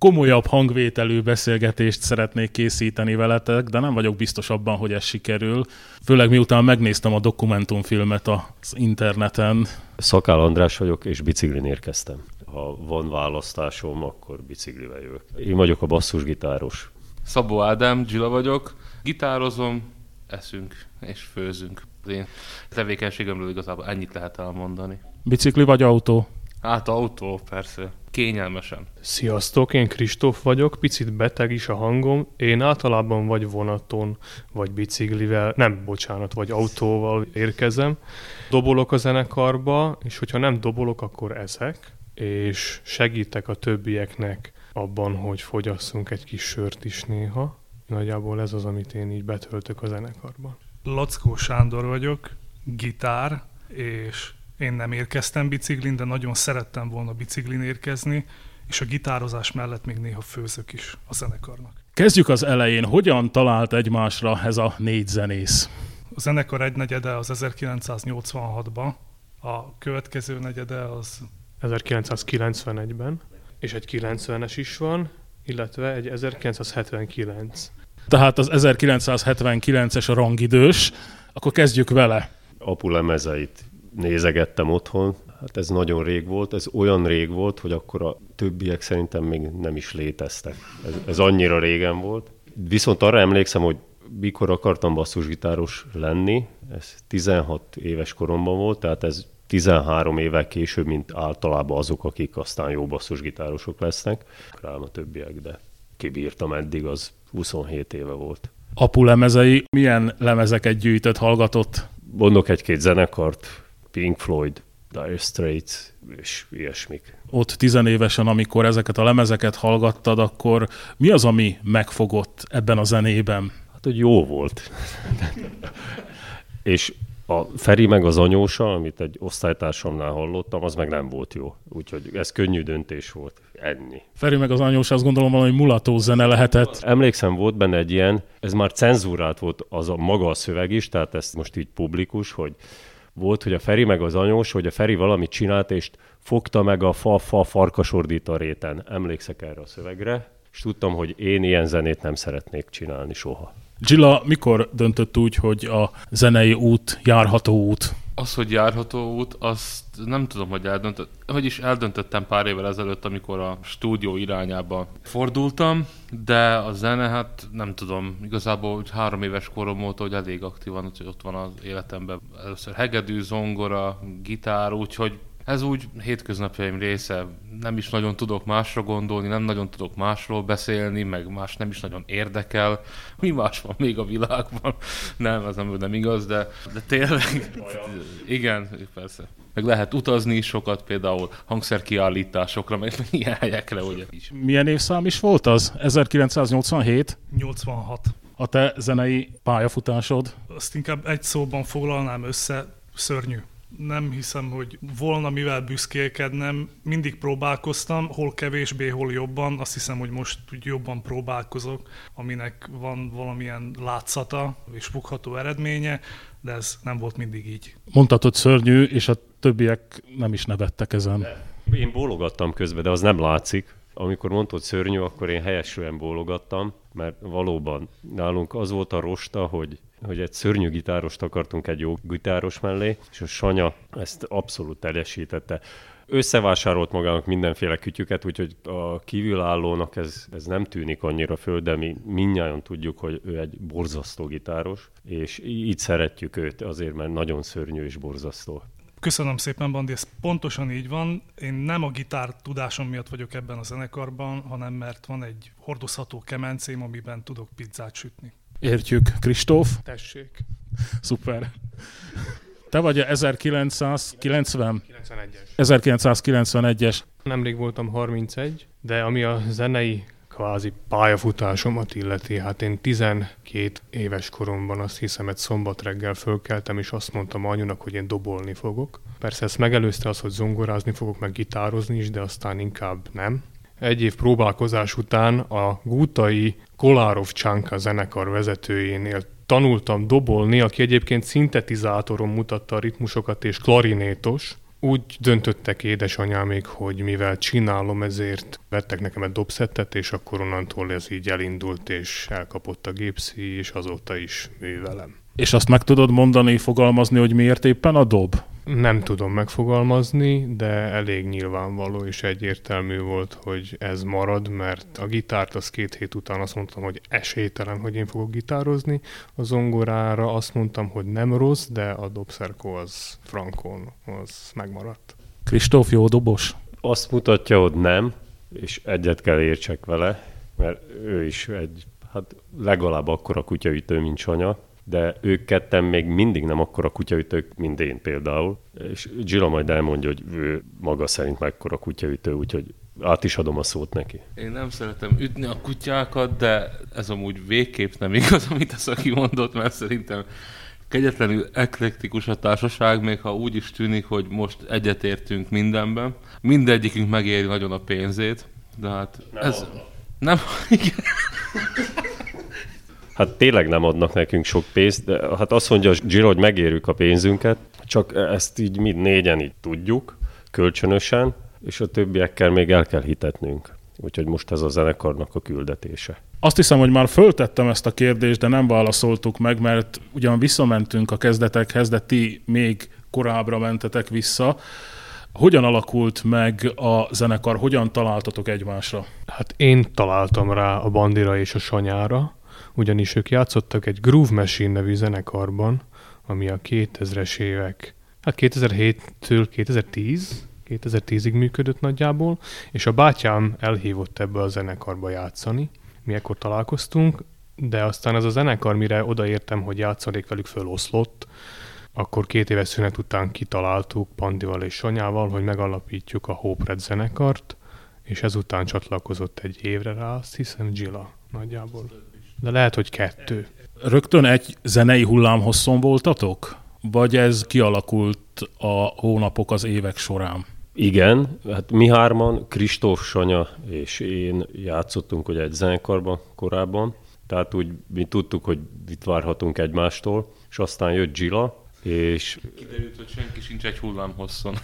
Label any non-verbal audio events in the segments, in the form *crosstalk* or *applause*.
komolyabb hangvételű beszélgetést szeretnék készíteni veletek, de nem vagyok biztos abban, hogy ez sikerül. Főleg miután megnéztem a dokumentumfilmet az interneten. Szakál András vagyok, és biciklin érkeztem. Ha van választásom, akkor biciklivel jövök. Én vagyok a basszusgitáros. Szabó Ádám, Gyula vagyok. Gitározom, eszünk és főzünk. Az én tevékenységemről igazából ennyit lehet elmondani. Bicikli vagy autó? Hát autó, persze. Kényelmesen. Sziasztok, én Kristóf vagyok, picit beteg is a hangom. Én általában vagy vonaton, vagy biciklivel, nem, bocsánat, vagy autóval érkezem. Dobolok a zenekarba, és hogyha nem dobolok, akkor ezek, és segítek a többieknek abban, hogy fogyasszunk egy kis sört is néha. Nagyjából ez az, amit én így betöltök a zenekarban. Lackó Sándor vagyok, gitár, és én nem érkeztem biciklin, de nagyon szerettem volna biciklin érkezni, és a gitározás mellett még néha főzök is a zenekarnak. Kezdjük az elején. Hogyan talált egymásra ez a négy zenész? A zenekar egynegyede az 1986-ban, a következő negyede az 1991-ben, és egy 90-es is van, illetve egy 1979. Tehát az 1979-es a rangidős, akkor kezdjük vele. Apu lemezeit nézegettem otthon, hát ez nagyon rég volt, ez olyan rég volt, hogy akkor a többiek szerintem még nem is léteztek. Ez, ez annyira régen volt. Viszont arra emlékszem, hogy mikor akartam basszusgitáros lenni, ez 16 éves koromban volt, tehát ez 13 évvel később, mint általában azok, akik aztán jó basszusgitárosok lesznek. Rám a többiek, de kibírtam eddig, az 27 éve volt. Apu lemezei, milyen lemezeket gyűjtött, hallgatott? Mondok egy-két zenekart, Pink Floyd, Dire Straits és ilyesmik. Ott tizenévesen, amikor ezeket a lemezeket hallgattad, akkor mi az, ami megfogott ebben a zenében? Hát, hogy jó volt. *laughs* és a Feri meg az anyósa, amit egy osztálytársamnál hallottam, az meg nem volt jó. Úgyhogy ez könnyű döntés volt. Ennyi. Feri meg az anyósa azt gondolom valami mulató zene lehetett. Emlékszem, volt benne egy ilyen, ez már cenzúrált volt az a maga a szöveg is, tehát ez most így publikus, hogy volt, hogy a Feri meg az anyós, hogy a Feri valamit csinált, és fogta meg a fa-fa farkasordít réten. Emlékszek erre a szövegre, és tudtam, hogy én ilyen zenét nem szeretnék csinálni soha. Gilla, mikor döntött úgy, hogy a zenei út járható út? Az, hogy járható út, azt nem tudom, hogy eldöntött. Vagyis eldöntöttem pár évvel ezelőtt, amikor a stúdió irányába fordultam, de a zene, hát nem tudom, igazából hogy három éves korom óta, hogy elég aktívan, hogy ott van az életemben. Először hegedű, zongora, gitár, úgyhogy ez úgy hétköznapjaim része. Nem is nagyon tudok másra gondolni, nem nagyon tudok másról beszélni, meg más nem is nagyon érdekel. Mi más van még a világban? *laughs* Nem, ez nem, nem igaz, de, de tényleg... Igen, persze. Meg lehet utazni is sokat, például hangszerkiállításokra, meg *laughs* ilyen helyekre, ugye. Milyen évszám is volt az? 1987? 86. A te zenei pályafutásod? Azt inkább egy szóban foglalnám össze, szörnyű nem hiszem, hogy volna mivel büszkélkednem. Mindig próbálkoztam, hol kevésbé, hol jobban. Azt hiszem, hogy most úgy jobban próbálkozok, aminek van valamilyen látszata és fogható eredménye, de ez nem volt mindig így. Mondhatod szörnyű, és a többiek nem is nevettek ezen. Én bólogattam közben, de az nem látszik. Amikor mondtad szörnyű, akkor én helyesően bólogattam, mert valóban nálunk az volt a rosta, hogy hogy egy szörnyű gitárost akartunk egy jó gitáros mellé, és a Sanya ezt abszolút teljesítette. Összevásárolt magának mindenféle kütyüket, úgyhogy a kívülállónak ez, ez nem tűnik annyira föl, de mi mindnyáján tudjuk, hogy ő egy borzasztó gitáros, és így szeretjük őt azért, mert nagyon szörnyű és borzasztó. Köszönöm szépen, Bandi, ez pontosan így van. Én nem a gitár tudásom miatt vagyok ebben a zenekarban, hanem mert van egy hordozható kemencém, amiben tudok pizzát sütni. Értjük, Kristóf. Tessék. Szuper. Te vagy a 1990? 91-es. 1991-es. Nemrég voltam 31, de ami a zenei kvázi pályafutásomat illeti, hát én 12 éves koromban azt hiszem egy szombat reggel fölkeltem, és azt mondtam anyunak, hogy én dobolni fogok. Persze ezt megelőzte az, hogy zongorázni fogok, meg gitározni is, de aztán inkább nem. Egy év próbálkozás után a Gútai Kolárov Csanka zenekar vezetőjénél tanultam dobolni, aki egyébként szintetizátoron mutatta a ritmusokat és klarinétos, Úgy döntöttek édesanyámék, hogy mivel csinálom, ezért vettek nekem egy dobszettet, és akkor onnantól ez így elindult, és elkapott a gépszi, és azóta is művelem. És azt meg tudod mondani, fogalmazni, hogy miért éppen a dob? Nem tudom megfogalmazni, de elég nyilvánvaló és egyértelmű volt, hogy ez marad, mert a gitárt az két hét után azt mondtam, hogy esélytelen, hogy én fogok gitározni. A zongorára azt mondtam, hogy nem rossz, de a dobszerkó az frankon, az megmaradt. Kristóf jó dobos? Azt mutatja, hogy nem, és egyet kell értsek vele, mert ő is egy, hát legalább akkora kutyaütő, mint Sanya, de ők ketten még mindig nem akkora kutyaütők, mint én például. És Gila majd elmondja, hogy ő maga szerint mekkora kutyaütő, úgyhogy át is adom a szót neki. Én nem szeretem ütni a kutyákat, de ez amúgy végképp nem igaz, *laughs* amit az aki mondott, mert szerintem kegyetlenül eklektikus a társaság, még ha úgy is tűnik, hogy most egyetértünk mindenben. Mindegyikünk megéri nagyon a pénzét, de hát nem ez... Adnak. Nem, *laughs* igen. Hát tényleg nem adnak nekünk sok pénzt, de hát azt mondja Giro, hogy megérjük a pénzünket, csak ezt így mind négyen így tudjuk, kölcsönösen, és a többiekkel még el kell hitetnünk. Úgyhogy most ez a zenekarnak a küldetése. Azt hiszem, hogy már föltettem ezt a kérdést, de nem válaszoltuk meg, mert ugyan visszamentünk a kezdetekhez, de ti még korábbra mentetek vissza. Hogyan alakult meg a zenekar, hogyan találtatok egymásra? Hát én találtam rá a Bandira és a Sanyára, ugyanis ők játszottak egy Groove Machine nevű zenekarban, ami a 2000-es évek, hát 2007-től 2010, 2010-ig működött nagyjából, és a bátyám elhívott ebbe a zenekarba játszani. Mi ekkor találkoztunk, de aztán ez a zenekar, mire odaértem, hogy játszanék velük föloszlott, akkor két éves szünet után kitaláltuk Pandival és Sanyával, hogy megalapítjuk a Hope Red zenekart, és ezután csatlakozott egy évre rá, azt hiszem Gila nagyjából de lehet, hogy kettő. Rögtön egy zenei hullámhosszon voltatok? Vagy ez kialakult a hónapok, az évek során? Igen, hát mi hárman, Kristóf, Sanya és én játszottunk ugye egy zenekarban korábban, tehát úgy mi tudtuk, hogy itt várhatunk egymástól, és aztán jött Gila, és... Kiderült, hogy senki sincs egy hullámhosszon.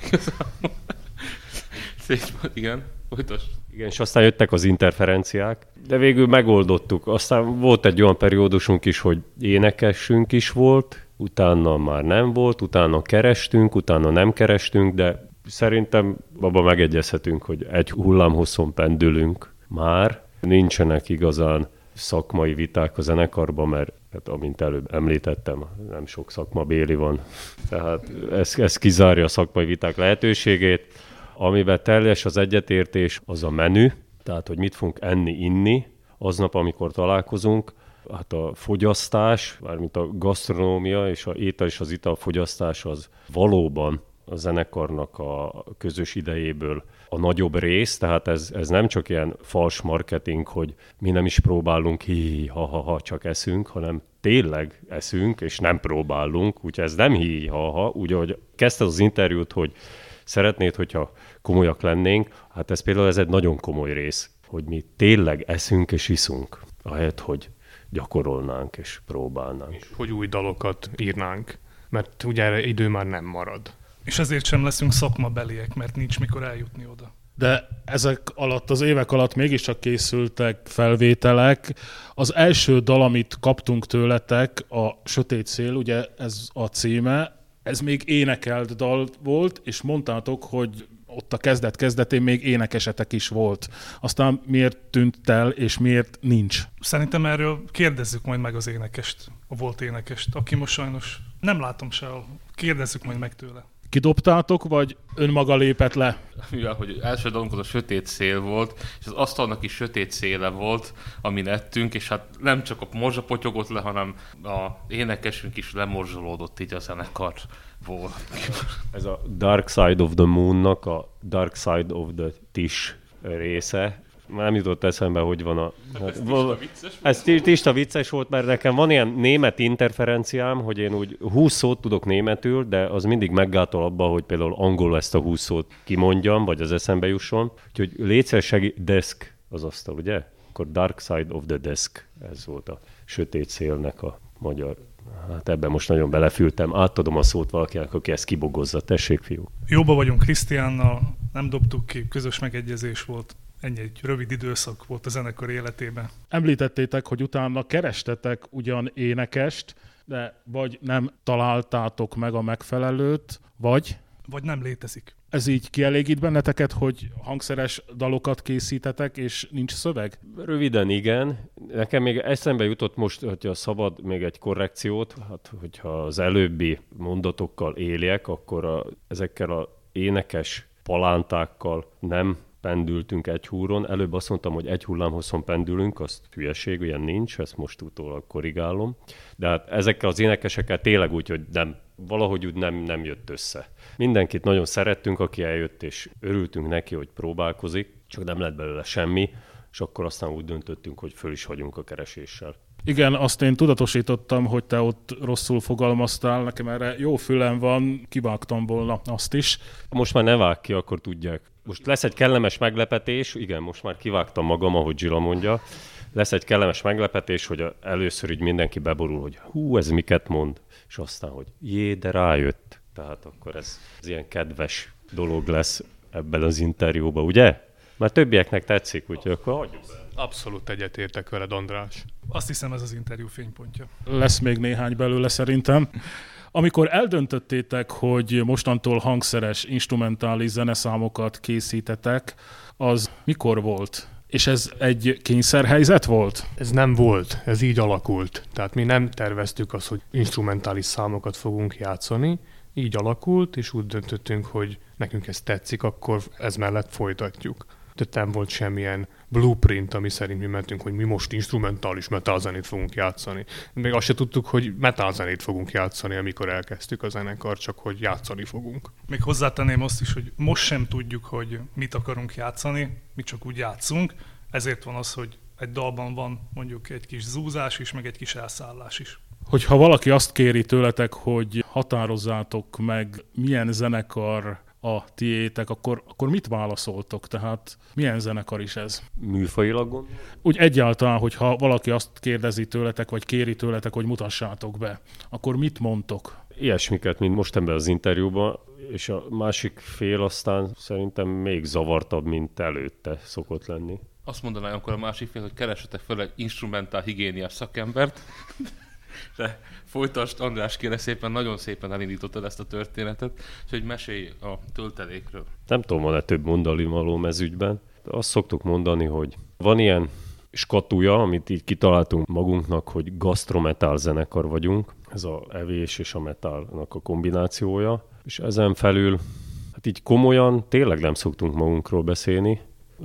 *laughs* igen, folytasd. Igen, és aztán jöttek az interferenciák, de végül megoldottuk. Aztán volt egy olyan periódusunk is, hogy énekesünk is volt, utána már nem volt, utána kerestünk, utána nem kerestünk, de szerintem abban megegyezhetünk, hogy egy hullámhosszon pendülünk már. Nincsenek igazán szakmai viták a zenekarban, mert hát, amint előbb említettem, nem sok szakmabéli van. Tehát ez, ez kizárja a szakmai viták lehetőségét. Amiben teljes az egyetértés, az a menü, tehát hogy mit fogunk enni, inni, aznap, amikor találkozunk, hát a fogyasztás, mármint a gasztronómia és a étel és az ital fogyasztás az valóban a zenekarnak a közös idejéből a nagyobb rész, tehát ez, ez nem csak ilyen fals marketing, hogy mi nem is próbálunk hi ha, ha, ha csak eszünk, hanem tényleg eszünk, és nem próbálunk, úgyhogy ez nem hi ha, ha, úgy, ahogy kezdte az interjút, hogy szeretnéd, hogyha komolyak lennénk, hát ez például ez egy nagyon komoly rész, hogy mi tényleg eszünk és iszunk, ahelyett, hogy gyakorolnánk és próbálnánk. És hogy új dalokat írnánk, mert ugye erre idő már nem marad. És ezért sem leszünk szakmabeliek, mert nincs mikor eljutni oda. De ezek alatt, az évek alatt mégiscsak készültek felvételek. Az első dal, amit kaptunk tőletek, a Sötét Szél, ugye ez a címe, ez még énekelt dal volt, és mondtátok, hogy ott a kezdet-kezdetén még énekesetek is volt. Aztán miért tűnt el, és miért nincs? Szerintem erről kérdezzük majd meg az énekest, a volt énekest, aki most sajnos nem látom se, kérdezzük majd meg tőle. Kidobtátok, vagy önmaga lépett le? Mivel, hogy első dolgunk az a sötét szél volt, és az asztalnak is sötét széle volt, amin ettünk, és hát nem csak a morzsa potyogott le, hanem a énekesünk is lemorzsolódott így a zenekarból. Ez a Dark Side of the Moon-nak a Dark Side of the Tish része, már nem jutott eszembe, hogy van a... Hát, ez tiszta vicces volt, mert nekem van ilyen német interferenciám, hogy én úgy 20 szót tudok németül, de az mindig meggátol abba, hogy például angolul ezt a 20 szót kimondjam, vagy az eszembe jusson. Úgyhogy létszer segít, desk az asztal, ugye? Akkor Dark Side of the Desk, ez volt a sötét szélnek a magyar Hát ebben most nagyon belefültem. Átadom a szót valakinek, aki ezt kibogozza. Tessék, fiú. Jóba vagyunk Krisztiánnal, nem dobtuk ki, közös megegyezés volt. Ennyi egy rövid időszak volt a zenekar életében. Említettétek, hogy utána kerestetek ugyan énekest, de vagy nem találtátok meg a megfelelőt, vagy Vagy nem létezik. ez így kielégít benneteket, hogy hangszeres dalokat készítetek, és nincs szöveg? Röviden igen. Nekem még eszembe jutott most, hogyha szabad még egy korrekciót, hát hogyha az előbbi mondatokkal éljek, akkor a, ezekkel a énekes palántákkal nem pendültünk egy húron. Előbb azt mondtam, hogy egy hullámhosszon pendülünk, azt hülyeség, ilyen nincs, ezt most utólag korrigálom. De hát ezekkel az énekesekkel tényleg úgy, hogy nem, valahogy úgy nem, nem jött össze. Mindenkit nagyon szerettünk, aki eljött, és örültünk neki, hogy próbálkozik, csak nem lett belőle semmi, és akkor aztán úgy döntöttünk, hogy föl is vagyunk a kereséssel. Igen, azt én tudatosítottam, hogy te ott rosszul fogalmaztál, nekem erre jó fülem van, kivágtam volna azt is. Most már ne vág ki, akkor tudják. Most lesz egy kellemes meglepetés, igen, most már kivágtam magam, ahogy Zsila mondja. Lesz egy kellemes meglepetés, hogy először így mindenki beborul, hogy hú, ez miket mond, és aztán, hogy jé, de rájött. Tehát akkor ez, ez ilyen kedves dolog lesz ebben az interjúban, ugye? Mert többieknek tetszik, úgyhogy akkor hagyjuk. Abszolút egyetértek veled, András. Azt hiszem ez az interjú fénypontja. Lesz még néhány belőle szerintem. Amikor eldöntöttétek, hogy mostantól hangszeres, instrumentális zeneszámokat készítetek, az mikor volt? És ez egy kényszerhelyzet volt? Ez nem volt, ez így alakult. Tehát mi nem terveztük azt, hogy instrumentális számokat fogunk játszani, így alakult, és úgy döntöttünk, hogy nekünk ez tetszik, akkor ez mellett folytatjuk. Tehát nem volt semmilyen blueprint, ami szerint mi mentünk, hogy mi most instrumentális metalzenét fogunk játszani. Még azt se tudtuk, hogy metalzenét fogunk játszani, amikor elkezdtük a zenekar, csak hogy játszani fogunk. Még hozzátenném azt is, hogy most sem tudjuk, hogy mit akarunk játszani, mi csak úgy játszunk, ezért van az, hogy egy dalban van mondjuk egy kis zúzás is, meg egy kis elszállás is. Hogyha valaki azt kéri tőletek, hogy határozzátok meg, milyen zenekar a tiétek, akkor, akkor mit válaszoltok? Tehát milyen zenekar is ez? Műfajilag gondol? Úgy egyáltalán, hogyha valaki azt kérdezi tőletek, vagy kéri tőletek, hogy mutassátok be, akkor mit mondtok? Ilyesmiket, mint most ebben az interjúban, és a másik fél aztán szerintem még zavartabb, mint előtte szokott lenni. Azt mondanám akkor a másik fél, hogy keresetek fel egy instrumentál higiéniás szakembert, de folytasd, András, kérlek szépen, nagyon szépen elindítottad ezt a történetet, és hogy mesélj a töltelékről. Nem tudom, van-e több mondani való mezügyben. De azt szoktuk mondani, hogy van ilyen skatuja, amit így kitaláltunk magunknak, hogy gastrometal zenekar vagyunk. Ez a evés és a metalnak a kombinációja. És ezen felül, hát így komolyan tényleg nem szoktunk magunkról beszélni.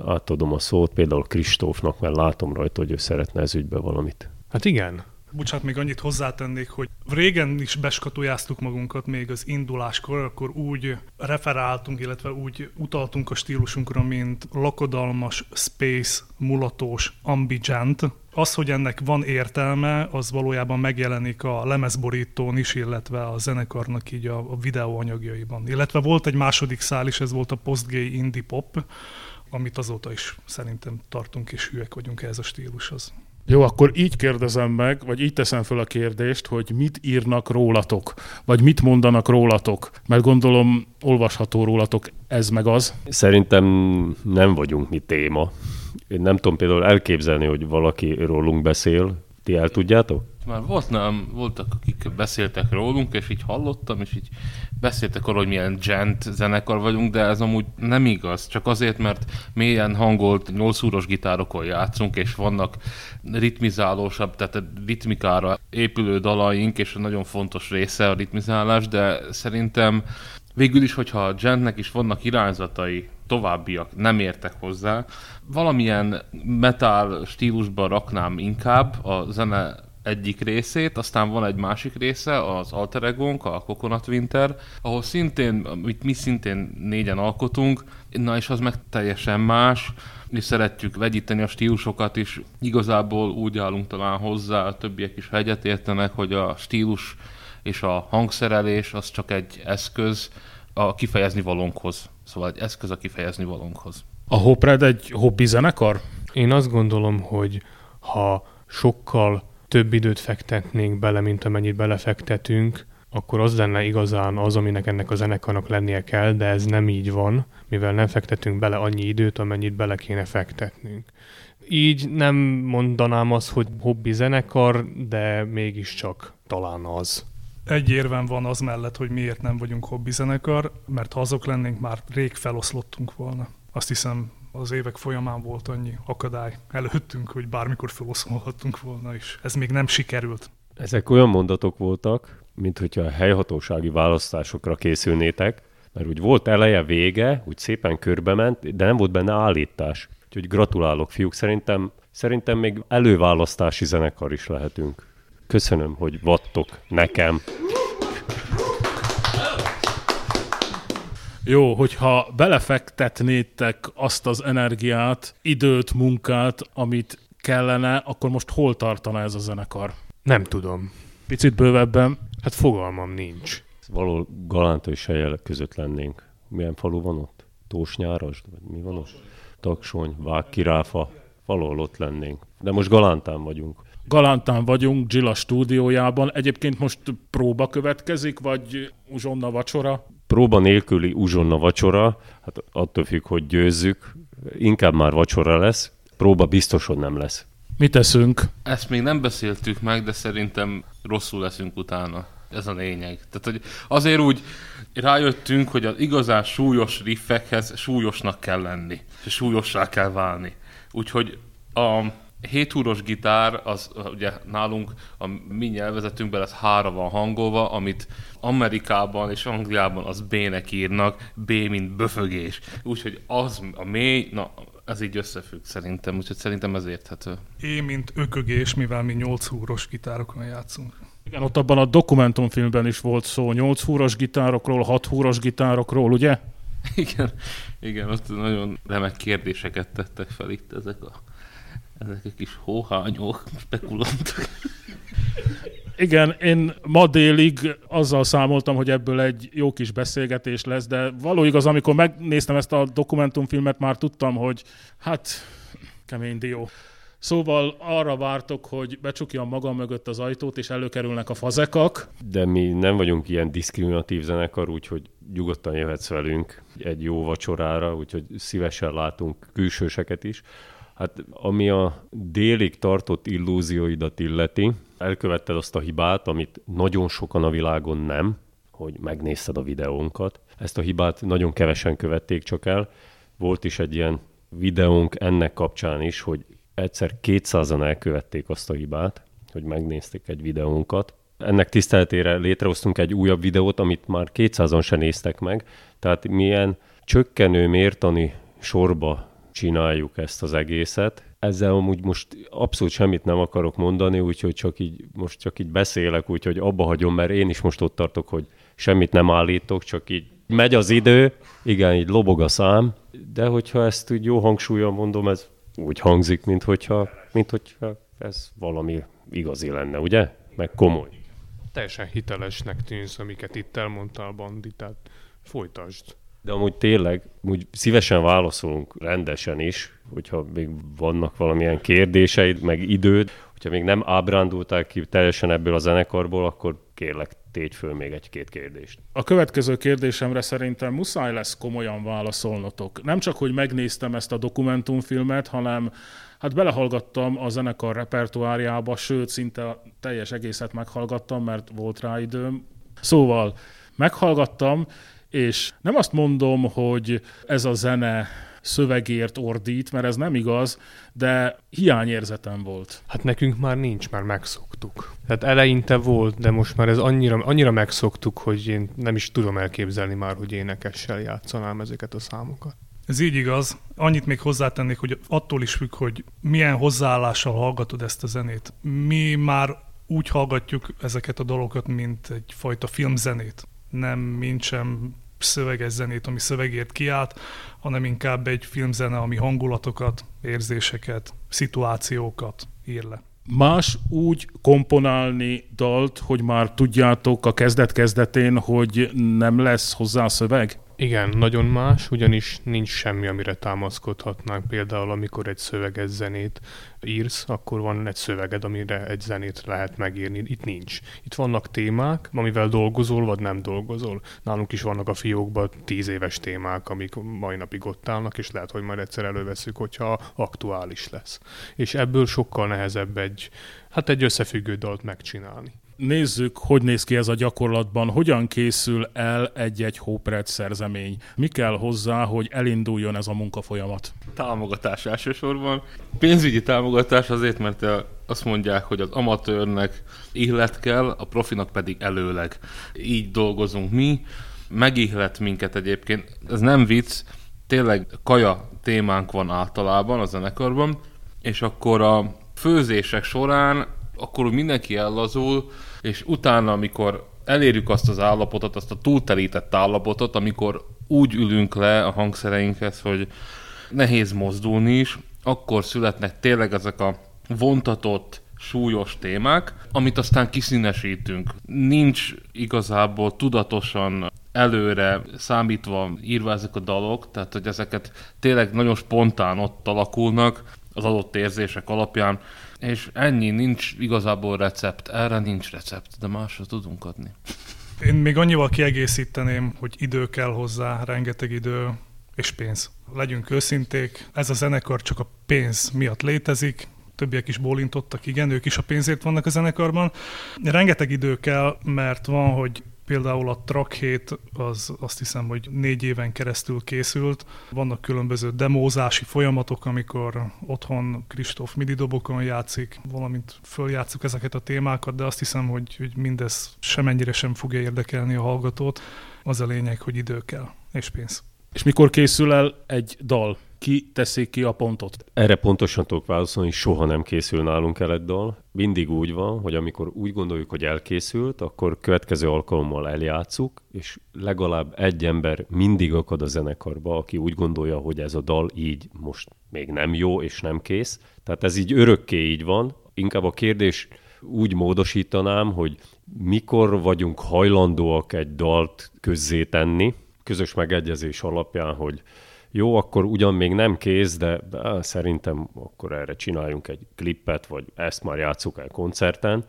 Átadom a szót például Kristófnak, mert látom rajta, hogy ő szeretne ez ügybe valamit. Hát igen, Bocsánat, még annyit hozzátennék, hogy régen is beskatujáztuk magunkat még az induláskor, akkor úgy referáltunk, illetve úgy utaltunk a stílusunkra, mint lakodalmas, space, mulatós, ambigent. Az, hogy ennek van értelme, az valójában megjelenik a lemezborítón is, illetve a zenekarnak így a, a videóanyagjaiban. Illetve volt egy második szál is, ez volt a post-gay indie pop, amit azóta is szerintem tartunk és hülyek vagyunk ehhez a stílushoz. Jó, akkor így kérdezem meg, vagy így teszem fel a kérdést, hogy mit írnak rólatok, vagy mit mondanak rólatok, mert gondolom olvasható rólatok ez meg az. Szerintem nem vagyunk mi téma. Én nem tudom például elképzelni, hogy valaki rólunk beszél. Ti el tudjátok? Már volt, nem, voltak, akik beszéltek rólunk, és így hallottam, és így beszéltek arról, hogy milyen gent zenekar vagyunk, de ez amúgy nem igaz. Csak azért, mert mélyen hangolt 8 úros gitárokon játszunk, és vannak ritmizálósabb, tehát a ritmikára épülő dalaink, és nagyon fontos része a ritmizálás, de szerintem végül is, hogyha a gentnek is vannak irányzatai, továbbiak nem értek hozzá, valamilyen metal stílusban raknám inkább a zene egyik részét, aztán van egy másik része, az Alter Egónk, a Coconut Winter, ahol szintén, amit mi szintén négyen alkotunk, na és az meg teljesen más, és szeretjük vegyíteni a stílusokat is. Igazából úgy állunk talán hozzá, a többiek is ha egyetértenek, hogy a stílus és a hangszerelés az csak egy eszköz a kifejezni valónkhoz. Szóval egy eszköz a kifejezni valónkhoz. A Hopred egy hobbi zenekar? Én azt gondolom, hogy ha sokkal több időt fektetnénk bele, mint amennyit belefektetünk, akkor az lenne igazán az, aminek ennek a zenekarnak lennie kell, de ez nem így van, mivel nem fektetünk bele annyi időt, amennyit bele kéne fektetnünk. Így nem mondanám azt, hogy hobbi zenekar, de mégiscsak talán az. Egy érven van az mellett, hogy miért nem vagyunk hobbi zenekar, mert ha azok lennénk, már rég feloszlottunk volna. Azt hiszem, az évek folyamán volt annyi akadály előttünk, hogy bármikor feloszolhattunk volna, és ez még nem sikerült. Ezek olyan mondatok voltak, mint hogyha a helyhatósági választásokra készülnétek, mert úgy volt eleje, vége, úgy szépen körbe ment, de nem volt benne állítás. Úgyhogy gratulálok, fiúk, szerintem, szerintem még előválasztási zenekar is lehetünk. Köszönöm, hogy vattok nekem. Jó, hogyha belefektetnétek azt az energiát, időt, munkát, amit kellene, akkor most hol tartana ez a zenekar? Nem tudom. Picit bővebben. Hát fogalmam nincs. Való Galánta és Helyel között lennénk. Milyen falu van ott? Tósnyárasd? Vagy mi van ott? Taksony, Vágkiráfa. Valahol ott lennénk. De most Galántán vagyunk. Galántán vagyunk, Gilla stúdiójában. Egyébként most próba következik, vagy uzsonna vacsora? Próba nélküli uzsonna vacsora, hát attól függ, hogy győzzük. Inkább már vacsora lesz. Próba biztos, hogy nem lesz. Mit teszünk? Ezt még nem beszéltük meg, de szerintem rosszul leszünk utána. Ez a lényeg. Tehát, hogy azért úgy rájöttünk, hogy az igazán súlyos riffekhez súlyosnak kell lenni. És súlyossá kell válni. Úgyhogy a 7 húros gitár, az ugye nálunk a mi nyelvezetünkben ez hára van hangolva, amit Amerikában és Angliában az B-nek írnak, B mint böfögés. Úgyhogy az a mély, na ez így összefügg szerintem, úgyhogy szerintem ez érthető. Én, mint ökögés, mivel mi 8 húros gitárokon játszunk. Igen, ott abban a dokumentumfilmben is volt szó 8 húros gitárokról, 6 húros gitárokról, ugye? Igen, igen, ott nagyon remek kérdéseket tettek fel itt ezek a, ezek a kis hóhányok, spekulantok. Igen, én ma délig azzal számoltam, hogy ebből egy jó kis beszélgetés lesz, de való igaz, amikor megnéztem ezt a dokumentumfilmet, már tudtam, hogy hát kemény dió. Szóval arra vártok, hogy becsukjam magam mögött az ajtót, és előkerülnek a fazekak. De mi nem vagyunk ilyen diszkriminatív zenekar, úgyhogy nyugodtan jöhetsz velünk egy jó vacsorára, úgyhogy szívesen látunk külsőseket is. Hát ami a délig tartott illúzióidat illeti, elkövetted azt a hibát, amit nagyon sokan a világon nem, hogy megnézted a videónkat. Ezt a hibát nagyon kevesen követték csak el. Volt is egy ilyen videónk ennek kapcsán is, hogy egyszer 200-an elkövették azt a hibát, hogy megnézték egy videónkat. Ennek tiszteletére létrehoztunk egy újabb videót, amit már 200-an se néztek meg, tehát milyen csökkenő mértani sorba csináljuk ezt az egészet. Ezzel amúgy most abszolút semmit nem akarok mondani, úgyhogy csak így, most csak így beszélek, úgyhogy abba hagyom, mert én is most ott tartok, hogy semmit nem állítok, csak így megy az idő, igen, így lobog a szám, de hogyha ezt úgy jó hangsúlyan mondom, ez úgy hangzik, mint hogyha, mint hogyha ez valami igazi lenne, ugye? Meg komoly. Teljesen hitelesnek tűnsz, amiket itt elmondtál, Bandi, tehát folytasd. De amúgy tényleg, úgy szívesen válaszolunk rendesen is, hogyha még vannak valamilyen kérdéseid, meg időd, hogyha még nem ábrándultál ki teljesen ebből a zenekarból, akkor kérlek, tégy föl még egy-két kérdést. A következő kérdésemre szerintem muszáj lesz komolyan válaszolnotok. Nem csak, hogy megnéztem ezt a dokumentumfilmet, hanem hát belehallgattam a zenekar repertoáriába, sőt, szinte teljes egészet meghallgattam, mert volt rá időm. Szóval meghallgattam, és nem azt mondom, hogy ez a zene szövegért ordít, mert ez nem igaz, de hiányérzetem volt. Hát nekünk már nincs, már megszoktuk. Tehát eleinte volt, de most már ez annyira, annyira megszoktuk, hogy én nem is tudom elképzelni már, hogy énekessel játszanám ezeket a számokat. Ez így igaz. Annyit még hozzátennék, hogy attól is függ, hogy milyen hozzáállással hallgatod ezt a zenét. Mi már úgy hallgatjuk ezeket a dolgokat, mint egyfajta filmzenét. Nem, mint sem szöveges zenét, ami szövegért kiállt, hanem inkább egy filmzene, ami hangulatokat, érzéseket, szituációkat ír le. Más úgy komponálni dalt, hogy már tudjátok a kezdet-kezdetén, hogy nem lesz hozzá szöveg? Igen, nagyon más, ugyanis nincs semmi, amire támaszkodhatnánk. Például, amikor egy szöveges zenét írsz, akkor van egy szöveged, amire egy zenét lehet megírni. Itt nincs. Itt vannak témák, amivel dolgozol, vagy nem dolgozol. Nálunk is vannak a fiókban tíz éves témák, amik mai napig ott állnak, és lehet, hogy majd egyszer előveszük, hogyha aktuális lesz. És ebből sokkal nehezebb egy, hát egy összefüggő dalt megcsinálni nézzük, hogy néz ki ez a gyakorlatban, hogyan készül el egy-egy Hópret szerzemény. Mi kell hozzá, hogy elinduljon ez a munkafolyamat? Támogatás elsősorban. Pénzügyi támogatás azért, mert azt mondják, hogy az amatőrnek ihlet kell, a profinak pedig előleg. Így dolgozunk mi. Megihlet minket egyébként. Ez nem vicc, tényleg kaja témánk van általában a zenekarban, és akkor a főzések során akkor mindenki ellazul, és utána, amikor elérjük azt az állapotot, azt a túltelített állapotot, amikor úgy ülünk le a hangszereinkhez, hogy nehéz mozdulni is, akkor születnek tényleg ezek a vontatott, súlyos témák, amit aztán kiszínesítünk. Nincs igazából tudatosan előre számítva írva ezek a dalok, tehát hogy ezeket tényleg nagyon spontán ott alakulnak az adott érzések alapján, és ennyi, nincs igazából recept. Erre nincs recept, de másra tudunk adni. Én még annyival kiegészíteném, hogy idő kell hozzá, rengeteg idő és pénz. Legyünk őszinték, ez a zenekar csak a pénz miatt létezik, többiek is bólintottak, igen, ők is a pénzért vannak a zenekarban. Rengeteg idő kell, mert van, hogy Például a Track 7 az azt hiszem, hogy négy éven keresztül készült. Vannak különböző demózási folyamatok, amikor otthon Kristóf midi dobokon játszik, valamint följátszuk ezeket a témákat, de azt hiszem, hogy, hogy mindez semennyire sem fogja érdekelni a hallgatót. Az a lényeg, hogy idő kell, és pénz. És mikor készül el egy dal? ki teszik ki a pontot? Erre pontosan tudok válaszolni, soha nem készül nálunk el egy dal. Mindig úgy van, hogy amikor úgy gondoljuk, hogy elkészült, akkor következő alkalommal eljátszuk, és legalább egy ember mindig akad a zenekarba, aki úgy gondolja, hogy ez a dal így most még nem jó és nem kész. Tehát ez így örökké így van. Inkább a kérdés úgy módosítanám, hogy mikor vagyunk hajlandóak egy dalt közzétenni, közös megegyezés alapján, hogy jó, akkor ugyan még nem kész, de, szerintem akkor erre csináljunk egy klippet, vagy ezt már játsszuk el koncerten,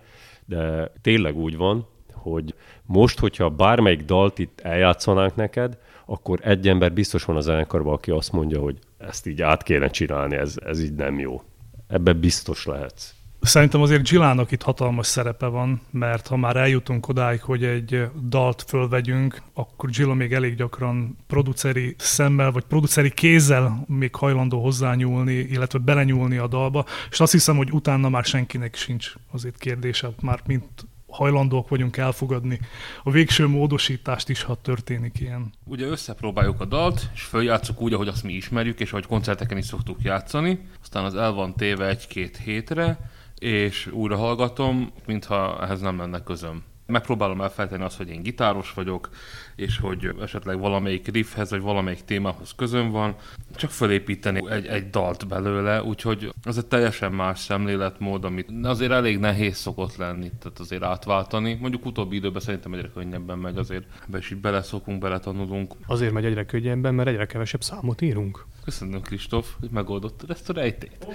de tényleg úgy van, hogy most, hogyha bármelyik dalt itt eljátszanánk neked, akkor egy ember biztos van a zenekarban, aki azt mondja, hogy ezt így át kéne csinálni, ez, ez így nem jó. Ebben biztos lehetsz. Szerintem azért Gillának itt hatalmas szerepe van, mert ha már eljutunk odáig, hogy egy dalt fölvegyünk, akkor Gilla még elég gyakran produceri szemmel, vagy produceri kézzel még hajlandó hozzányúlni, illetve belenyúlni a dalba, és azt hiszem, hogy utána már senkinek sincs azért kérdése, már mint hajlandók vagyunk elfogadni a végső módosítást is, ha történik ilyen. Ugye összepróbáljuk a dalt, és följátszuk úgy, ahogy azt mi ismerjük, és ahogy koncerteken is szoktuk játszani, aztán az el van téve egy-két hétre, és újra hallgatom, mintha ehhez nem lenne közöm. Megpróbálom elfelejteni azt, hogy én gitáros vagyok, és hogy esetleg valamelyik riffhez, vagy valamelyik témához közöm van, csak felépíteni egy, egy dalt belőle, úgyhogy ez egy teljesen más szemléletmód, amit azért elég nehéz szokott lenni, tehát azért átváltani. Mondjuk utóbbi időben szerintem egyre könnyebben megy, azért be is így beleszokunk, beletanulunk. Azért megy egyre könnyebben, mert egyre kevesebb számot írunk. Köszönöm, Kristóf, hogy megoldottad ezt a rejtét.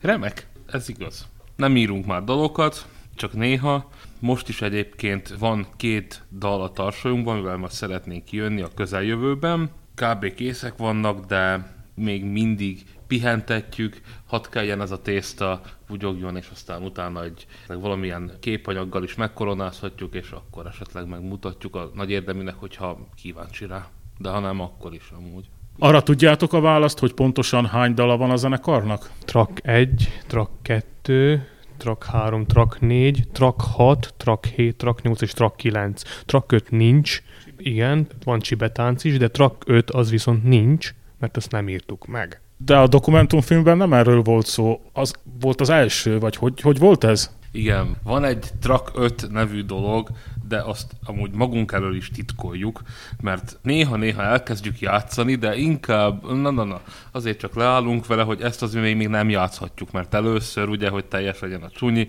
Remek, ez igaz nem írunk már dalokat, csak néha. Most is egyébként van két dal a tarsolyunkban, mivel most szeretnénk kijönni a közeljövőben. Kb. készek vannak, de még mindig pihentetjük, hadd kelljen ez a tészta, bugyogjon, és aztán utána egy valamilyen képanyaggal is megkoronázhatjuk, és akkor esetleg megmutatjuk a nagy érdeműnek, hogyha kíváncsi rá. De ha nem, akkor is amúgy. Arra tudjátok a választ, hogy pontosan hány dala van a zenekarnak? Track 1, track 2, track 3, track 4, track 6, track 7, track 8 és track 9. Track 5 nincs, igen, van csibetánc is, de track 5 az viszont nincs, mert azt nem írtuk meg. De a dokumentumfilmben nem erről volt szó, az volt az első, vagy hogy, hogy volt ez? Igen, van egy Track 5 nevű dolog, de azt amúgy magunk elől is titkoljuk, mert néha-néha elkezdjük játszani, de inkább, na, na, na, azért csak leállunk vele, hogy ezt az még nem játszhatjuk, mert először ugye, hogy teljes legyen a csúnyi,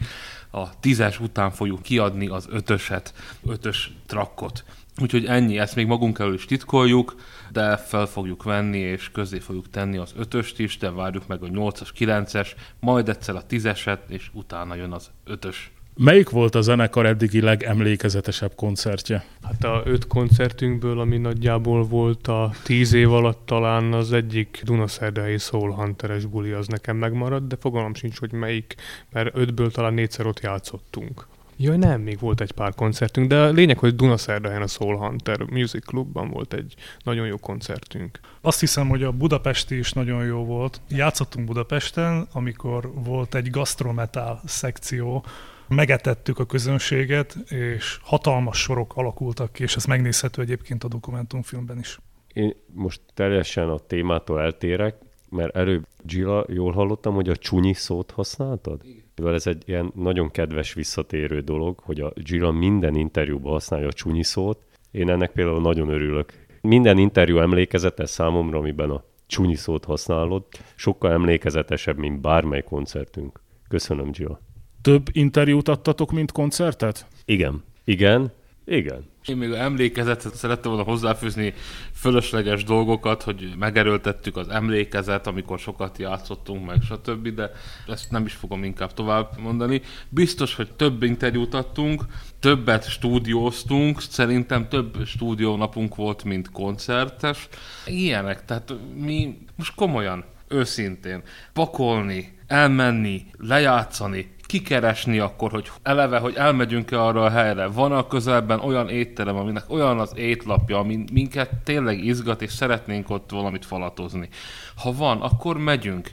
a tízes után fogjuk kiadni az ötöset, ötös trakkot. Úgyhogy ennyi, ezt még magunk elől is titkoljuk, de fel fogjuk venni, és közé fogjuk tenni az ötöst is, de várjuk meg a 8-as, 9-es, majd egyszer a 10-eset, és utána jön az ötös. Melyik volt a zenekar eddigi legemlékezetesebb koncertje? Hát a öt koncertünkből, ami nagyjából volt a tíz év alatt talán az egyik Dunaszerdai Soul Hunteres buli az nekem megmaradt, de fogalmam sincs, hogy melyik, mert ötből talán négyszer ott játszottunk. Jaj, nem, még volt egy pár koncertünk, de a lényeg, hogy Dunaszerdahelyen a Soul Hunter Music Clubban volt egy nagyon jó koncertünk. Azt hiszem, hogy a budapesti is nagyon jó volt. Játszottunk Budapesten, amikor volt egy gastrometal szekció, megetettük a közönséget, és hatalmas sorok alakultak ki, és ez megnézhető egyébként a dokumentumfilmben is. Én most teljesen a témától eltérek, mert előbb Gila, jól hallottam, hogy a csúnyi szót használtad? Mivel ez egy ilyen nagyon kedves visszatérő dolog, hogy a Gila minden interjúban használja a csúnyi szót. Én ennek például nagyon örülök. Minden interjú emlékezetes számomra, amiben a csúnyi szót használod, sokkal emlékezetesebb, mint bármely koncertünk. Köszönöm, Gila. Több interjút adtatok, mint koncertet? Igen. Igen. Igen. Én még emlékezetet szerettem volna hozzáfűzni fölösleges dolgokat, hogy megerőltettük az emlékezet, amikor sokat játszottunk, meg stb., de ezt nem is fogom inkább tovább mondani. Biztos, hogy több interjút adtunk, többet stúdióztunk, szerintem több stúdiónapunk volt, mint koncertes. Ilyenek, tehát mi most komolyan, őszintén, pakolni, elmenni, lejátszani, kikeresni akkor, hogy eleve, hogy elmegyünk-e arra a helyre. Van a közelben olyan étterem, aminek olyan az étlapja, ami minket tényleg izgat, és szeretnénk ott valamit falatozni. Ha van, akkor megyünk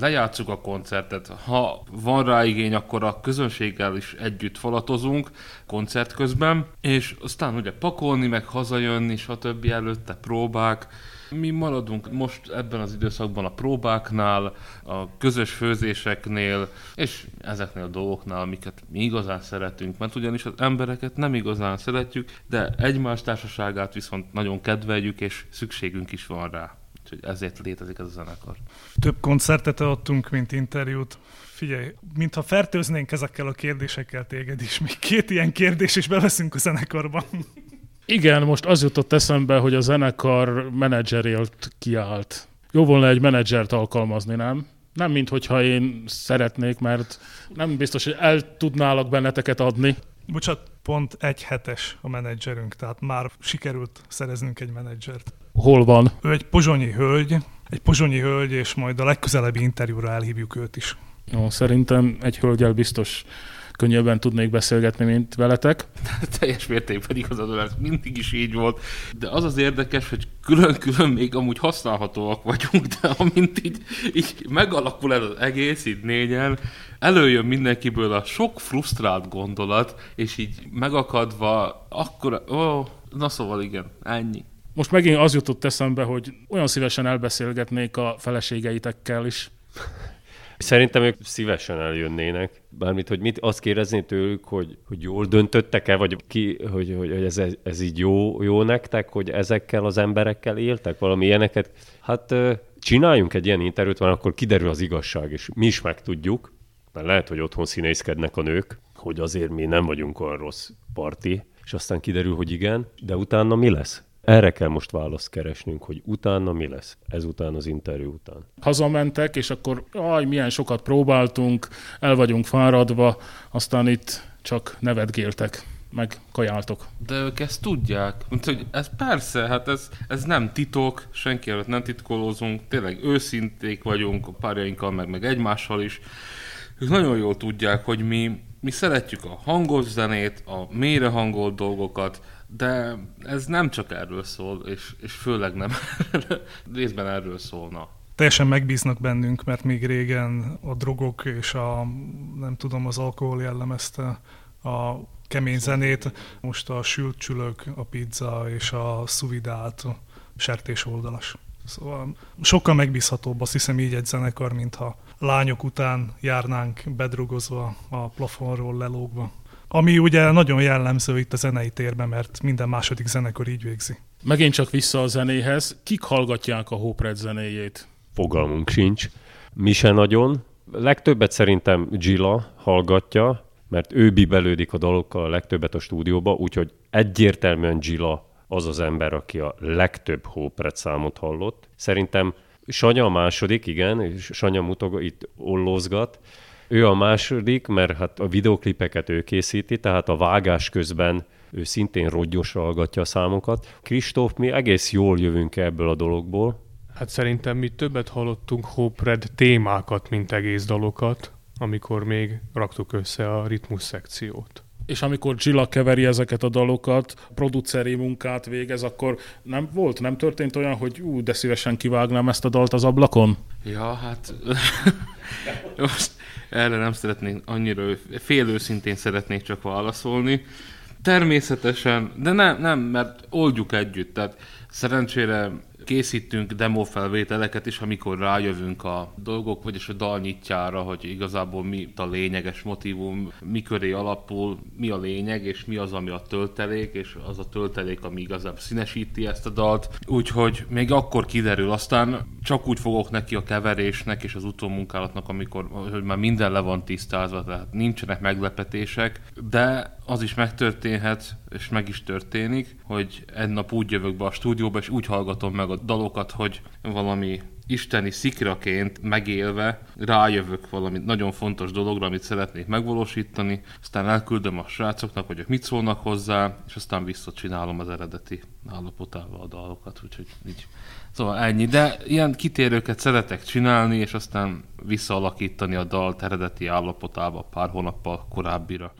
lejátszuk a koncertet. Ha van rá igény, akkor a közönséggel is együtt falatozunk koncert közben, és aztán ugye pakolni, meg hazajönni, stb. előtte próbák, mi maradunk most ebben az időszakban a próbáknál, a közös főzéseknél, és ezeknél a dolgoknál, amiket mi igazán szeretünk, mert ugyanis az embereket nem igazán szeretjük, de egymás társaságát viszont nagyon kedveljük, és szükségünk is van rá. Úgyhogy ezért létezik ez a zenekar. Több koncertet adtunk, mint interjút. Figyelj, mintha fertőznénk ezekkel a kérdésekkel téged is. Még két ilyen kérdés, és beveszünk a zenekarban. Igen, most az jutott eszembe, hogy a zenekar menedzserért kiállt. Jó volna egy menedzsert alkalmazni, nem? Nem, mint hogyha én szeretnék, mert nem biztos, hogy el tudnálak benneteket adni. Bocsát, pont egy hetes a menedzserünk, tehát már sikerült szereznünk egy menedzsert. Hol van? Ő egy pozsonyi hölgy, egy pozsonyi hölgy, és majd a legközelebbi interjúra elhívjuk őt is. Jó, szerintem egy hölgyel biztos könnyebben tudnék beszélgetni, mint veletek. *laughs* Teljes mértékben igazad, ez mindig is így volt. De az az érdekes, hogy külön-külön még amúgy használhatóak vagyunk, de amint így, így megalakul ez az egész, így négyen, előjön mindenkiből a sok frusztrált gondolat, és így megakadva, akkor, ó, na szóval igen, ennyi. Most megint az jutott eszembe, hogy olyan szívesen elbeszélgetnék a feleségeitekkel is. Szerintem ők szívesen eljönnének. Bármit, hogy mit azt kérdezni tőlük, hogy, hogy jól döntöttek-e, vagy ki, hogy, hogy, hogy ez, ez így jó, jó nektek, hogy ezekkel az emberekkel éltek, valami ilyeneket. Hát csináljunk egy ilyen interjút, van, akkor kiderül az igazság, és mi is megtudjuk, mert lehet, hogy otthon színészkednek a nők, hogy azért mi nem vagyunk olyan rossz parti, és aztán kiderül, hogy igen, de utána mi lesz? Erre kell most választ keresnünk, hogy utána mi lesz, ezután az interjú után. Hazamentek, és akkor aj, milyen sokat próbáltunk, el vagyunk fáradva, aztán itt csak nevetgéltek meg kajáltok. De ők ezt tudják. Mint, hogy ez persze, hát ez, ez nem titok, senki előtt nem titkolózunk, tényleg őszinték vagyunk a párjainkkal, meg, meg egymással is. Ők nagyon jól tudják, hogy mi, mi szeretjük a hangos zenét, a mélyre hangolt dolgokat, de ez nem csak erről szól, és, és főleg nem *laughs* részben erről szólna. Teljesen megbíznak bennünk, mert még régen a drogok és a, nem tudom, az alkohol jellemezte a kemény zenét. Most a sült csülök, a pizza és a szuvidált sertés oldalas. Szóval sokkal megbízhatóbb, azt hiszem így egy zenekar, mintha lányok után járnánk bedrogozva a plafonról lelógva. Ami ugye nagyon jellemző itt a zenei térben, mert minden második zenekar így végzi. Megint csak vissza a zenéhez. Kik hallgatják a Hopred zenéjét? Fogalmunk sincs. Mi se nagyon. Legtöbbet szerintem Gila hallgatja, mert ő bibelődik a dalokkal a legtöbbet a stúdióba, úgyhogy egyértelműen Gila az az ember, aki a legtöbb Hópret számot hallott. Szerintem Sanya a második, igen, és Sanya mutog, itt ollózgat. Ő a második, mert hát a videoklipeket ő készíti, tehát a vágás közben ő szintén roggyosra hallgatja a számokat. Kristóf, mi egész jól jövünk ebből a dologból. Hát szerintem mi többet hallottunk Hopred témákat, mint egész dalokat, amikor még raktuk össze a ritmus szekciót. És amikor Gilla keveri ezeket a dalokat, produceri munkát végez, akkor nem volt, nem történt olyan, hogy ú, de szívesen kivágnám ezt a dalt az ablakon? Ja, hát *laughs* *laughs* most erre nem szeretnék annyira, fél őszintén szeretnék csak válaszolni. Természetesen, de nem, nem, mert oldjuk együtt. Tehát szerencsére készítünk demo felvételeket is, amikor rájövünk a dolgok, vagyis a dal nyitjára, hogy igazából mi a lényeges motivum, mi köré alapul, mi a lényeg, és mi az, ami a töltelék, és az a töltelék, ami igazából színesíti ezt a dalt. Úgyhogy még akkor kiderül, aztán csak úgy fogok neki a keverésnek és az utómunkálatnak, amikor hogy már minden le van tisztázva, tehát nincsenek meglepetések, de az is megtörténhet, és meg is történik, hogy egy nap úgy jövök be a stúdióba, és úgy hallgatom meg a dalokat, hogy valami isteni szikraként megélve rájövök valami nagyon fontos dologra, amit szeretnék megvalósítani, aztán elküldöm a srácoknak, hogy ők mit szólnak hozzá, és aztán visszacsinálom az eredeti állapotával a dalokat, úgyhogy így. Szóval ennyi, de ilyen kitérőket szeretek csinálni, és aztán visszaalakítani a dalt eredeti állapotába pár hónappal korábbira.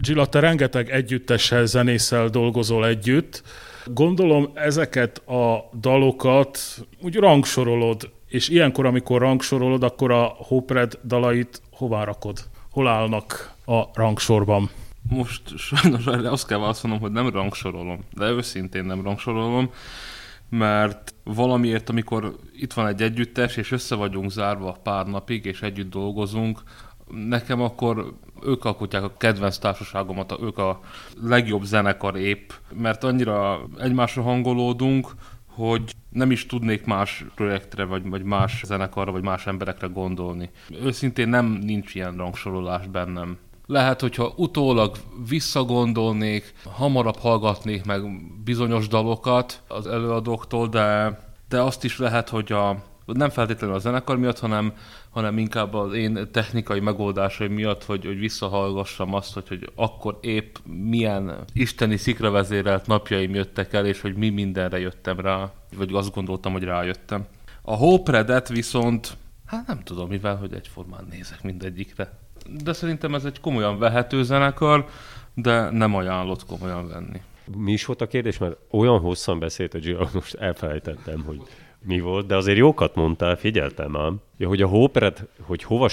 Gilla, te rengeteg együttessel, zenésszel dolgozol együtt. Gondolom ezeket a dalokat úgy rangsorolod, és ilyenkor, amikor rangsorolod, akkor a Hopred dalait hová rakod? Hol állnak a rangsorban? Most sajnos azt kell válaszolnom, hogy nem rangsorolom, de őszintén nem rangsorolom, mert valamiért, amikor itt van egy együttes, és össze vagyunk zárva pár napig, és együtt dolgozunk, nekem akkor ők alkotják a kedvenc társaságomat, ők a legjobb zenekar épp, mert annyira egymásra hangolódunk, hogy nem is tudnék más projektre, vagy, vagy más zenekarra, vagy más emberekre gondolni. Őszintén nem nincs ilyen rangsorolás bennem. Lehet, hogyha utólag visszagondolnék, hamarabb hallgatnék meg bizonyos dalokat az előadóktól, de, de azt is lehet, hogy a, nem feltétlenül a zenekar miatt, hanem, hanem inkább az én technikai megoldásaim miatt, hogy, hogy visszahallgassam azt, hogy, hogy akkor épp milyen isteni szikra vezérelt napjaim jöttek el, és hogy mi mindenre jöttem rá, vagy azt gondoltam, hogy rájöttem. A Hopredet viszont, hát nem tudom mivel, hogy egyformán nézek mindegyikre. De szerintem ez egy komolyan vehető zenekar, de nem ajánlott komolyan venni. Mi is volt a kérdés? Mert olyan hosszan beszélt a Giro, most elfelejtettem, hogy mi volt, de azért jókat mondtál, figyeltem ám. Ja, hogy a Hóperet, hogy hova...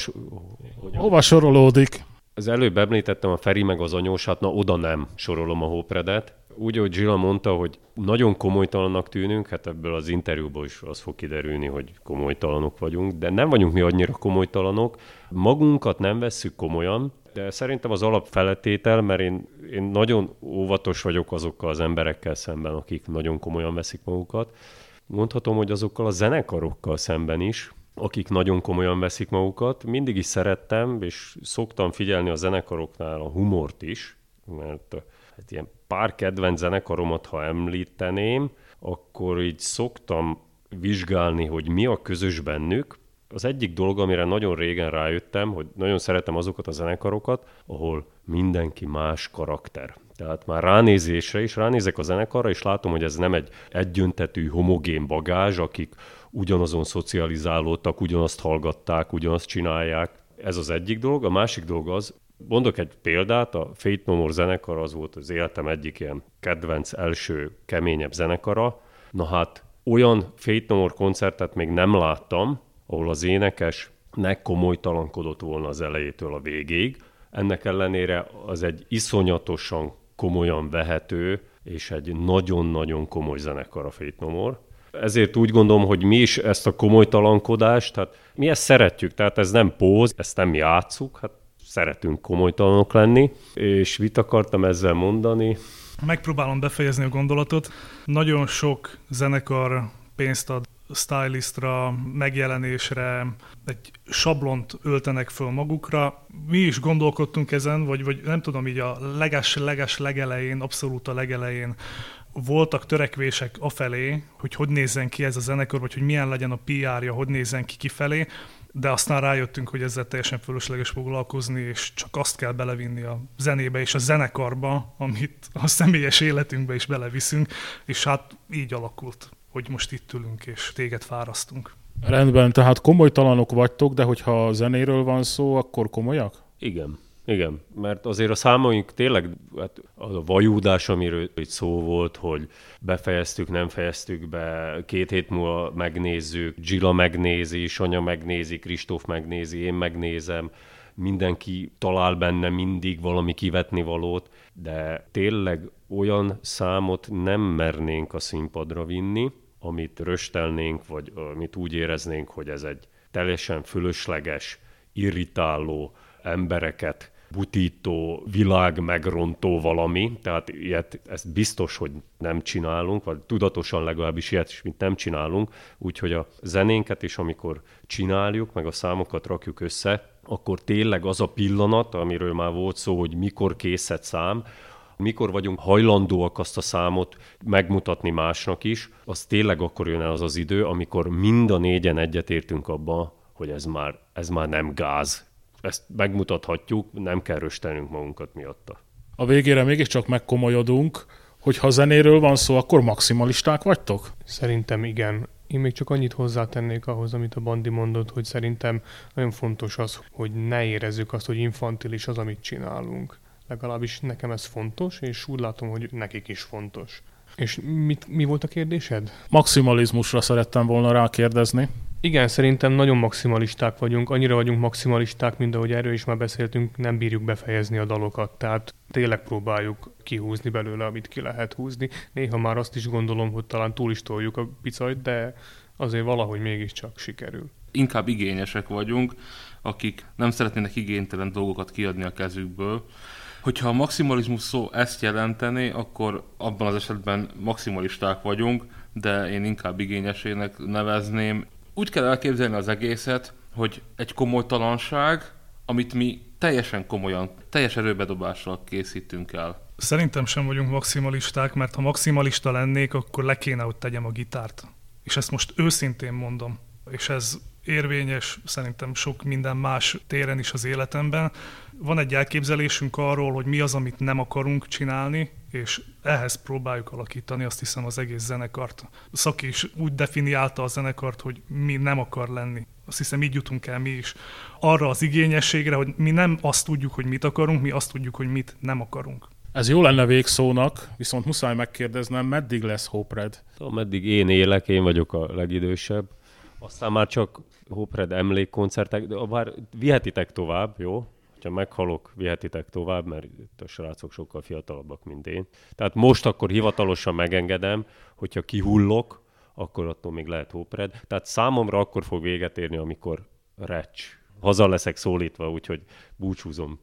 Hogy hova sorolódik? Az előbb említettem a Feri meg az anyósát, na oda nem sorolom a Hópredet. Úgy, ahogy Zsilla mondta, hogy nagyon komolytalannak tűnünk, hát ebből az interjúból is az fog kiderülni, hogy komolytalanok vagyunk, de nem vagyunk mi annyira komolytalanok. Magunkat nem vesszük komolyan, de szerintem az alapfeletétel, mert én, én nagyon óvatos vagyok azokkal az emberekkel szemben, akik nagyon komolyan veszik magukat mondhatom, hogy azokkal a zenekarokkal szemben is, akik nagyon komolyan veszik magukat. Mindig is szerettem, és szoktam figyelni a zenekaroknál a humort is, mert hát ilyen pár kedvenc zenekaromat, ha említeném, akkor így szoktam vizsgálni, hogy mi a közös bennük. Az egyik dolog, amire nagyon régen rájöttem, hogy nagyon szeretem azokat a zenekarokat, ahol mindenki más karakter. Tehát már ránézésre is, ránézek a zenekarra, és látom, hogy ez nem egy egyöntetű, homogén bagázs, akik ugyanazon szocializálódtak, ugyanazt hallgatták, ugyanazt csinálják. Ez az egyik dolog. A másik dolog az, mondok egy példát, a Fate No More zenekar az volt az életem egyik ilyen kedvenc első keményebb zenekara. Na hát olyan Fate No More koncertet még nem láttam, ahol az énekes ne komolytalankodott volna az elejétől a végéig. Ennek ellenére az egy iszonyatosan komolyan vehető, és egy nagyon-nagyon komoly zenekar a Fate. Ezért úgy gondolom, hogy mi is ezt a komolytalankodást, tehát mi ezt szeretjük, tehát ez nem póz, ezt nem játszuk, hát szeretünk komolytalanok lenni, és mit akartam ezzel mondani? Megpróbálom befejezni a gondolatot. Nagyon sok zenekar pénzt ad stylistra, megjelenésre, egy sablont öltenek föl magukra. Mi is gondolkodtunk ezen, vagy, vagy nem tudom, így a leges-leges legelején, abszolút a legelején voltak törekvések afelé, hogy hogy nézzen ki ez a zenekar, vagy hogy milyen legyen a PR-ja, hogy nézzen ki kifelé, de aztán rájöttünk, hogy ezzel teljesen fölösleges foglalkozni, és csak azt kell belevinni a zenébe és a zenekarba, amit a személyes életünkbe is beleviszünk, és hát így alakult, hogy most itt ülünk és téged fárasztunk. Rendben, tehát komolytalanok vagytok, de hogyha a zenéről van szó, akkor komolyak? Igen. Igen, mert azért a számaink tényleg, hát az a vajúdás, amiről itt szó volt, hogy befejeztük, nem fejeztük be, két hét múlva megnézzük, Gila megnézi, Sanya megnézi, Kristóf megnézi, én megnézem, mindenki talál benne mindig valami kivetni valót, de tényleg olyan számot nem mernénk a színpadra vinni, amit röstelnénk, vagy amit úgy éreznénk, hogy ez egy teljesen fölösleges, irritáló, embereket butító, világ megrontó valami, tehát ilyet, ezt biztos, hogy nem csinálunk, vagy tudatosan legalábbis ilyet is, mint nem csinálunk, úgyhogy a zenénket is, amikor csináljuk, meg a számokat rakjuk össze, akkor tényleg az a pillanat, amiről már volt szó, hogy mikor készet szám, mikor vagyunk hajlandóak azt a számot megmutatni másnak is, az tényleg akkor jön el az az idő, amikor mind a négyen egyetértünk abba, hogy ez már, ez már nem gáz, ezt megmutathatjuk, nem kell röstelnünk magunkat miatta. A végére mégiscsak megkomolyodunk, hogy ha zenéről van szó, akkor maximalisták vagytok? Szerintem igen. Én még csak annyit hozzátennék ahhoz, amit a Bandi mondott, hogy szerintem nagyon fontos az, hogy ne érezzük azt, hogy infantilis az, amit csinálunk. Legalábbis nekem ez fontos, és úgy látom, hogy nekik is fontos. És mit, mi volt a kérdésed? Maximalizmusra szerettem volna rákérdezni. Igen, szerintem nagyon maximalisták vagyunk, annyira vagyunk maximalisták, mint ahogy erről is már beszéltünk, nem bírjuk befejezni a dalokat, tehát tényleg próbáljuk kihúzni belőle, amit ki lehet húzni. Néha már azt is gondolom, hogy talán túl is toljuk a picajt, de azért valahogy mégiscsak sikerül. Inkább igényesek vagyunk, akik nem szeretnének igénytelen dolgokat kiadni a kezükből. Hogyha a maximalizmus szó ezt jelenteni, akkor abban az esetben maximalisták vagyunk, de én inkább igényesének nevezném. Úgy kell elképzelni az egészet, hogy egy komolytalanság, amit mi teljesen komolyan, teljes erőbedobással készítünk el. Szerintem sem vagyunk maximalisták, mert ha maximalista lennék, akkor le kéne, hogy tegyem a gitárt. És ezt most őszintén mondom. És ez érvényes szerintem sok minden más téren is az életemben. Van egy elképzelésünk arról, hogy mi az, amit nem akarunk csinálni, és ehhez próbáljuk alakítani azt hiszem az egész zenekart. Szaki is úgy definiálta a zenekart, hogy mi nem akar lenni. Azt hiszem így jutunk el mi is. Arra az igényességre, hogy mi nem azt tudjuk, hogy mit akarunk, mi azt tudjuk, hogy mit nem akarunk. Ez jó lenne végszónak, viszont muszáj megkérdeznem, meddig lesz Hopred? Meddig én élek, én vagyok a legidősebb. Aztán már csak Hopred emlékkoncertek, de bár vihetitek tovább, jó? Ha meghalok, vihetitek tovább, mert itt a srácok sokkal fiatalabbak, mint én. Tehát most akkor hivatalosan megengedem, hogyha kihullok, akkor attól még lehet Hopred. Tehát számomra akkor fog véget érni, amikor recs. Haza leszek szólítva, úgyhogy búcsúzom.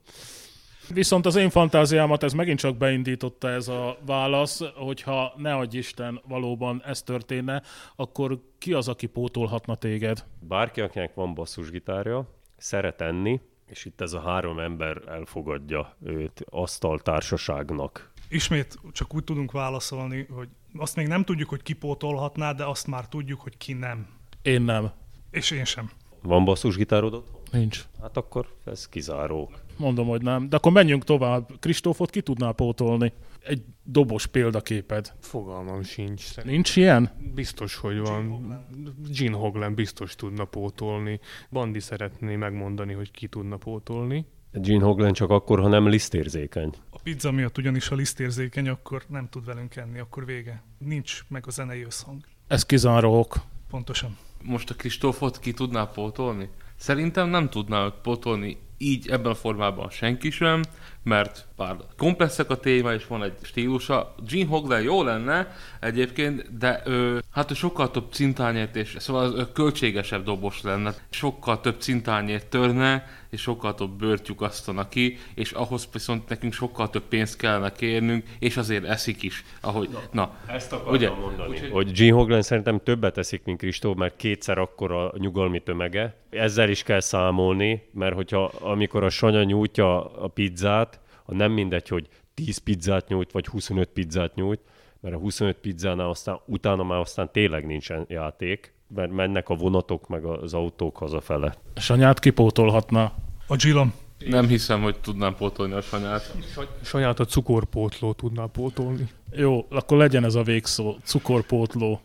Viszont az én fantáziámat ez megint csak beindította ez a válasz, hogyha ne adj Isten valóban ez történne, akkor ki az, aki pótolhatna téged? Bárki, akinek van basszusgitárja, szeret enni, és itt ez a három ember elfogadja őt asztaltársaságnak. Ismét csak úgy tudunk válaszolni, hogy azt még nem tudjuk, hogy ki pótolhatná, de azt már tudjuk, hogy ki nem. Én nem. És én sem. Van basszusgitárod ott? Nincs. Hát akkor ez kizáró. Mondom, hogy nem. De akkor menjünk tovább. Kristófot ki tudnál pótolni? Egy dobos példaképed. Fogalmam sincs. Szerintem. Nincs ilyen? Biztos, hogy van. Gene Hoglan biztos tudna pótolni. Bandi szeretné megmondani, hogy ki tudna pótolni. Gene Hoglan csak akkor, ha nem lisztérzékeny. A pizza miatt ugyanis a lisztérzékeny, akkor nem tud velünk enni, akkor vége. Nincs meg a zenei összhang. Ez kizáró ok. Pontosan. Most a Kristófot ki tudná pótolni? Szerintem nem tudná pótolni így ebben a formában senki sem, mert bár komplexek a téma, és van egy stílusa. Gene Hoglan jó lenne egyébként, de ő, hát ő sokkal több cintányért, és szóval költségesebb dobos lenne, sokkal több cintányért törne, és sokkal több bőrt lyukasztanak ki, és ahhoz viszont nekünk sokkal több pénzt kellene kérnünk, és azért eszik is. Ahogy, na, na ezt akartam ugye, mondani. Úgy, hogy Gene Hoglan szerintem többet eszik, mint Kristó, mert kétszer akkor a nyugalmi tömege. Ezzel is kell számolni, mert hogyha amikor a Sanya nyújtja a pizzát, a nem mindegy, hogy 10 pizzát nyújt, vagy 25 pizzát nyújt, mert a 25 pizzánál aztán, utána már aztán tényleg nincsen játék, mert mennek a vonatok meg az autók hazafele. Sanyát kipótolhatna. A Gilom. Nem hiszem, hogy tudnám pótolni a sanyát. Sanyát a cukorpótló tudná pótolni. Jó, akkor legyen ez a végszó, cukorpótló.